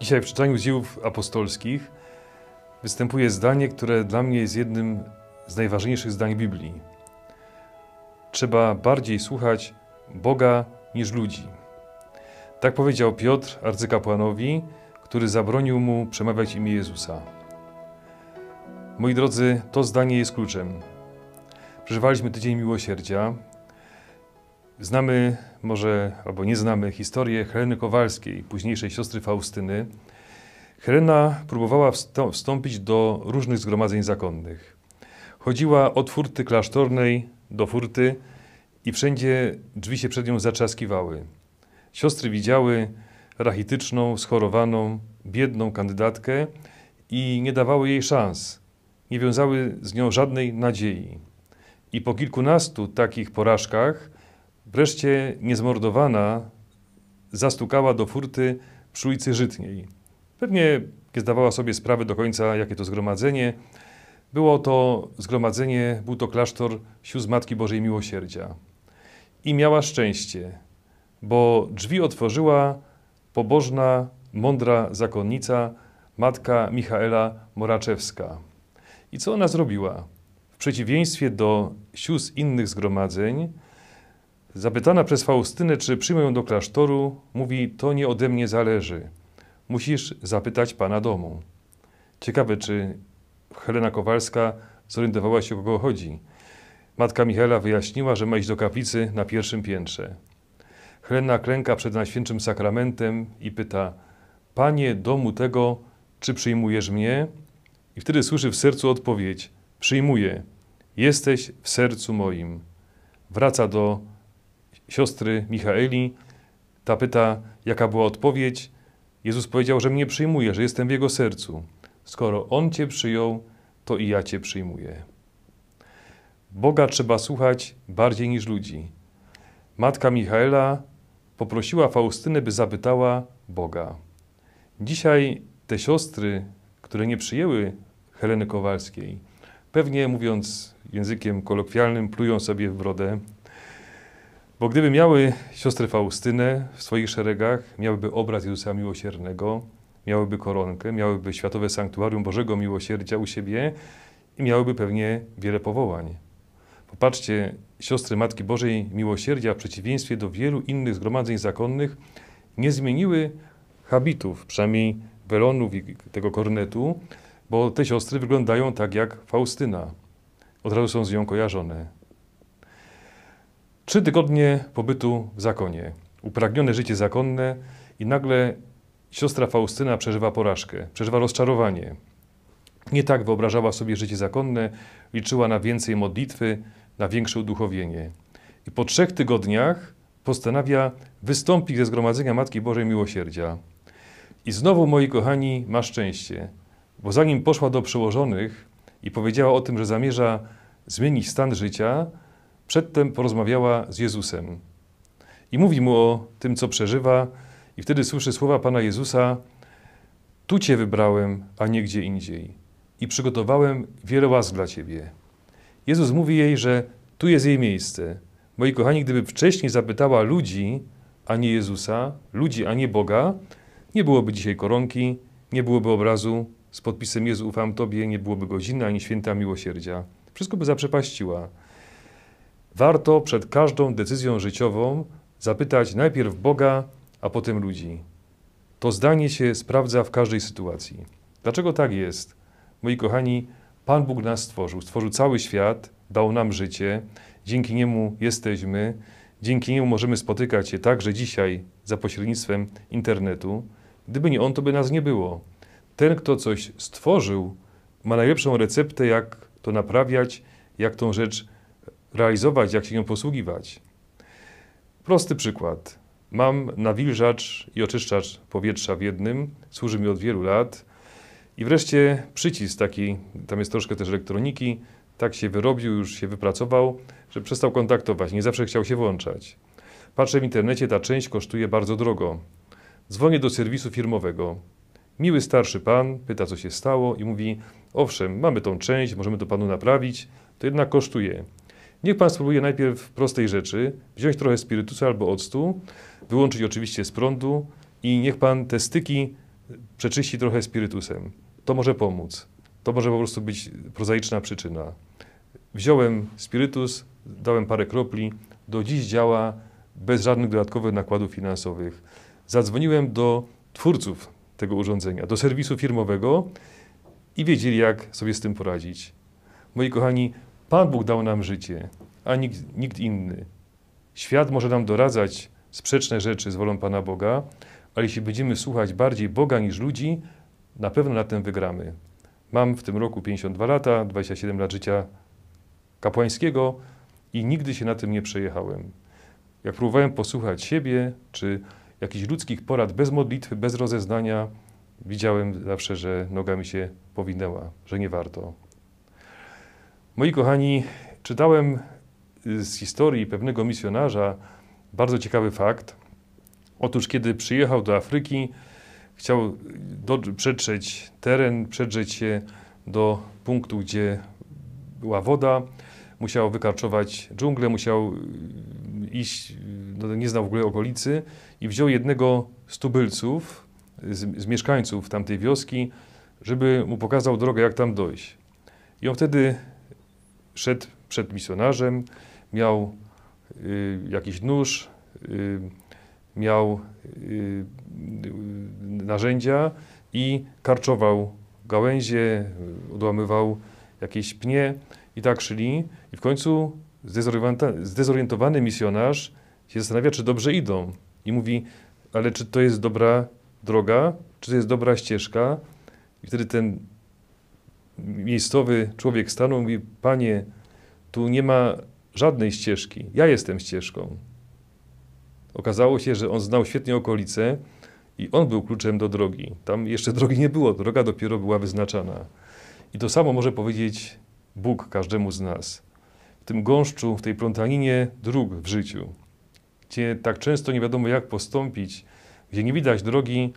Dzisiaj w czytaniu dziejów apostolskich występuje zdanie, które dla mnie jest jednym z najważniejszych zdań Biblii. Trzeba bardziej słuchać Boga niż ludzi. Tak powiedział Piotr arcykapłanowi, który zabronił mu przemawiać imię Jezusa. Moi drodzy, to zdanie jest kluczem. Przeżywaliśmy tydzień miłosierdzia. Znamy, może albo nie znamy, historię Heleny Kowalskiej, późniejszej siostry Faustyny. Helena próbowała wstąpić do różnych zgromadzeń zakonnych. Chodziła od furty klasztornej do furty i wszędzie drzwi się przed nią zaczaskiwały. Siostry widziały rachityczną, schorowaną, biedną kandydatkę i nie dawały jej szans. Nie wiązały z nią żadnej nadziei. I po kilkunastu takich porażkach wreszcie niezmordowana zastukała do furty przy ulicy Żytniej. Pewnie nie zdawała sobie sprawy do końca, jakie to zgromadzenie. Było to zgromadzenie, był to klasztor sióstr Matki Bożej Miłosierdzia. I miała szczęście, bo drzwi otworzyła pobożna, mądra zakonnica, matka Michaela Moraczewska. I co ona zrobiła? W przeciwieństwie do sióstr innych zgromadzeń, zapytana przez Faustynę, czy przyjmą ją do klasztoru, mówi: To nie ode mnie zależy. Musisz zapytać pana domu. Ciekawe, czy Helena Kowalska zorientowała się, o kogo chodzi. Matka Michaela wyjaśniła, że ma iść do kaplicy na pierwszym piętrze. Helena klęka przed Najświętszym Sakramentem i pyta: Panie domu tego, czy przyjmujesz mnie? I wtedy słyszy w sercu odpowiedź: Przyjmuję, jesteś w sercu moim. Wraca do siostry Michaeli. Ta pyta, jaka była odpowiedź. Jezus powiedział, że mnie przyjmuje, że jestem w jego sercu. Skoro on cię przyjął, to i ja cię przyjmuję. Boga trzeba słuchać bardziej niż ludzi. Matka Michaela poprosiła Faustynę, by zapytała Boga. Dzisiaj te siostry, które nie przyjęły Heleny Kowalskiej, pewnie mówiąc językiem kolokwialnym, plują sobie w brodę, bo gdyby miały siostrę Faustynę w swoich szeregach, miałyby obraz Jezusa Miłosiernego, miałyby koronkę, miałyby Światowe Sanktuarium Bożego Miłosierdzia u siebie i miałyby pewnie wiele powołań. Popatrzcie, siostry Matki Bożej Miłosierdzia w przeciwieństwie do wielu innych zgromadzeń zakonnych nie zmieniły habitów, przynajmniej welonów i tego kornetu, bo te siostry wyglądają tak jak Faustyna. Od razu są z nią kojarzone. Trzy tygodnie pobytu w zakonie, upragnione życie zakonne i nagle siostra Faustyna przeżywa porażkę, przeżywa rozczarowanie. Nie tak wyobrażała sobie życie zakonne, liczyła na więcej modlitwy, na większe uduchowienie. I po trzech tygodniach postanawia wystąpić ze zgromadzenia Matki Bożej Miłosierdzia. I znowu, moi kochani, ma szczęście, bo zanim poszła do przełożonych i powiedziała o tym, że zamierza zmienić stan życia, przedtem porozmawiała z Jezusem. I mówi mu o tym, co przeżywa, i wtedy słyszy słowa Pana Jezusa: Tu Cię wybrałem, a nie gdzie indziej. I przygotowałem wiele łask dla Ciebie. Jezus mówi jej, że tu jest jej miejsce. Moi kochani, gdyby wcześniej zapytała ludzi, a nie Jezusa, ludzi, a nie Boga, nie byłoby dzisiaj koronki, nie byłoby obrazu z podpisem Jezu ufam Tobie, nie byłoby godziny ani święta miłosierdzia. Wszystko by zaprzepaściła. Warto przed każdą decyzją życiową zapytać najpierw Boga, a potem ludzi. To zdanie się sprawdza w każdej sytuacji. Dlaczego tak jest? Moi kochani, Pan Bóg nas stworzył, stworzył cały świat, dał nam życie, dzięki niemu jesteśmy, dzięki niemu możemy spotykać się także dzisiaj za pośrednictwem internetu. Gdyby nie on, to by nas nie było. Ten, kto coś stworzył, ma najlepszą receptę, jak to naprawiać, jak tą rzecz realizować, jak się nią posługiwać. Prosty przykład. Mam nawilżacz i oczyszczacz powietrza w jednym, służy mi od wielu lat. I wreszcie przycisk taki, tam jest troszkę też elektroniki, tak się wyrobił, już się wypracował, że przestał kontaktować, nie zawsze chciał się włączać. Patrzę w internecie, ta część kosztuje bardzo drogo. Dzwonię do serwisu firmowego. Miły starszy pan pyta, co się stało i mówi: Owszem, mamy tą część, możemy to panu naprawić, to jednak kosztuje. Niech pan spróbuje najpierw prostej rzeczy, wziąć trochę spirytusu albo octu, wyłączyć oczywiście z prądu i niech pan te styki przeczyści trochę spirytusem. To może pomóc. To może po prostu być prozaiczna przyczyna. Wziąłem spirytus, dałem parę kropli, do dziś działa bez żadnych dodatkowych nakładów finansowych. Zadzwoniłem do twórców tego urządzenia, do serwisu firmowego i wiedzieli, jak sobie z tym poradzić. Moi kochani, Pan Bóg dał nam życie, a nikt, nikt inny. Świat może nam doradzać sprzeczne rzeczy z wolą Pana Boga, ale jeśli będziemy słuchać bardziej Boga niż ludzi, na pewno na tym wygramy. Mam w tym roku 52 lata, 27 lat życia kapłańskiego i nigdy się na tym nie przejechałem. Jak próbowałem posłuchać siebie, czy jakichś ludzkich porad bez modlitwy, bez rozeznania, widziałem zawsze, że noga mi się powinęła, że nie warto. Moi kochani, czytałem z historii pewnego misjonarza bardzo ciekawy fakt. Otóż, kiedy przyjechał do Afryki, chciał do, teren, przedrzeć się do punktu, gdzie była woda, musiał wykarczować dżunglę, musiał iść, no nie znał w ogóle okolicy i wziął jednego z tubylców, z, z mieszkańców tamtej wioski, żeby mu pokazał drogę, jak tam dojść. I on wtedy szedł przed misjonarzem, miał y, jakiś nóż, y, miał y, narzędzia i karczował gałęzie, odłamywał jakieś pnie i tak szli. I w końcu zdezorientowany misjonarz się zastanawia, czy dobrze idą. I mówi, ale czy to jest dobra droga, czy to jest dobra ścieżka? I wtedy ten miejscowy człowiek stanął i mówi, panie, tu nie ma żadnej ścieżki, ja jestem ścieżką. Okazało się, że on znał świetnie okolice i on był kluczem do drogi. Tam jeszcze drogi nie było, droga dopiero była wyznaczana. I to samo może powiedzieć Bóg każdemu z nas. W tym gąszczu, w tej plątaninie dróg w życiu, gdzie tak często nie wiadomo jak postąpić, gdzie nie widać drogi,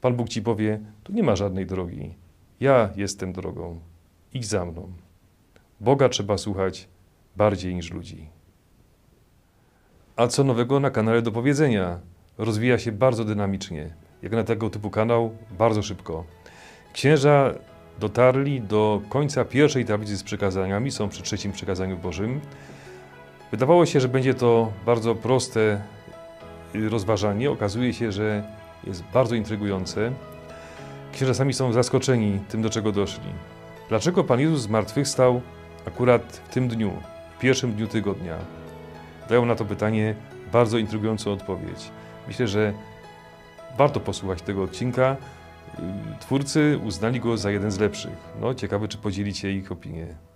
Pan Bóg ci powie, tu nie ma żadnej drogi. Ja jestem drogą. Idź za mną. Boga trzeba słuchać bardziej niż ludzi. A co nowego na kanale do powiedzenia? Rozwija się bardzo dynamicznie. Jak na tego typu kanał, bardzo szybko. Księża dotarli do końca pierwszej tablicy z przykazaniami, są przy trzecim przykazaniu Bożym. Wydawało się, że będzie to bardzo proste rozważanie. Okazuje się, że jest bardzo intrygujące. Księża sami są zaskoczeni tym, do czego doszli. Dlaczego Pan Jezus zmartwychwstał akurat w tym dniu, w pierwszym dniu tygodnia? Dają na to pytanie bardzo intrygującą odpowiedź. Myślę, że warto posłuchać tego odcinka. Twórcy uznali go za jeden z lepszych. No, ciekawe, czy podzielicie ich opinię.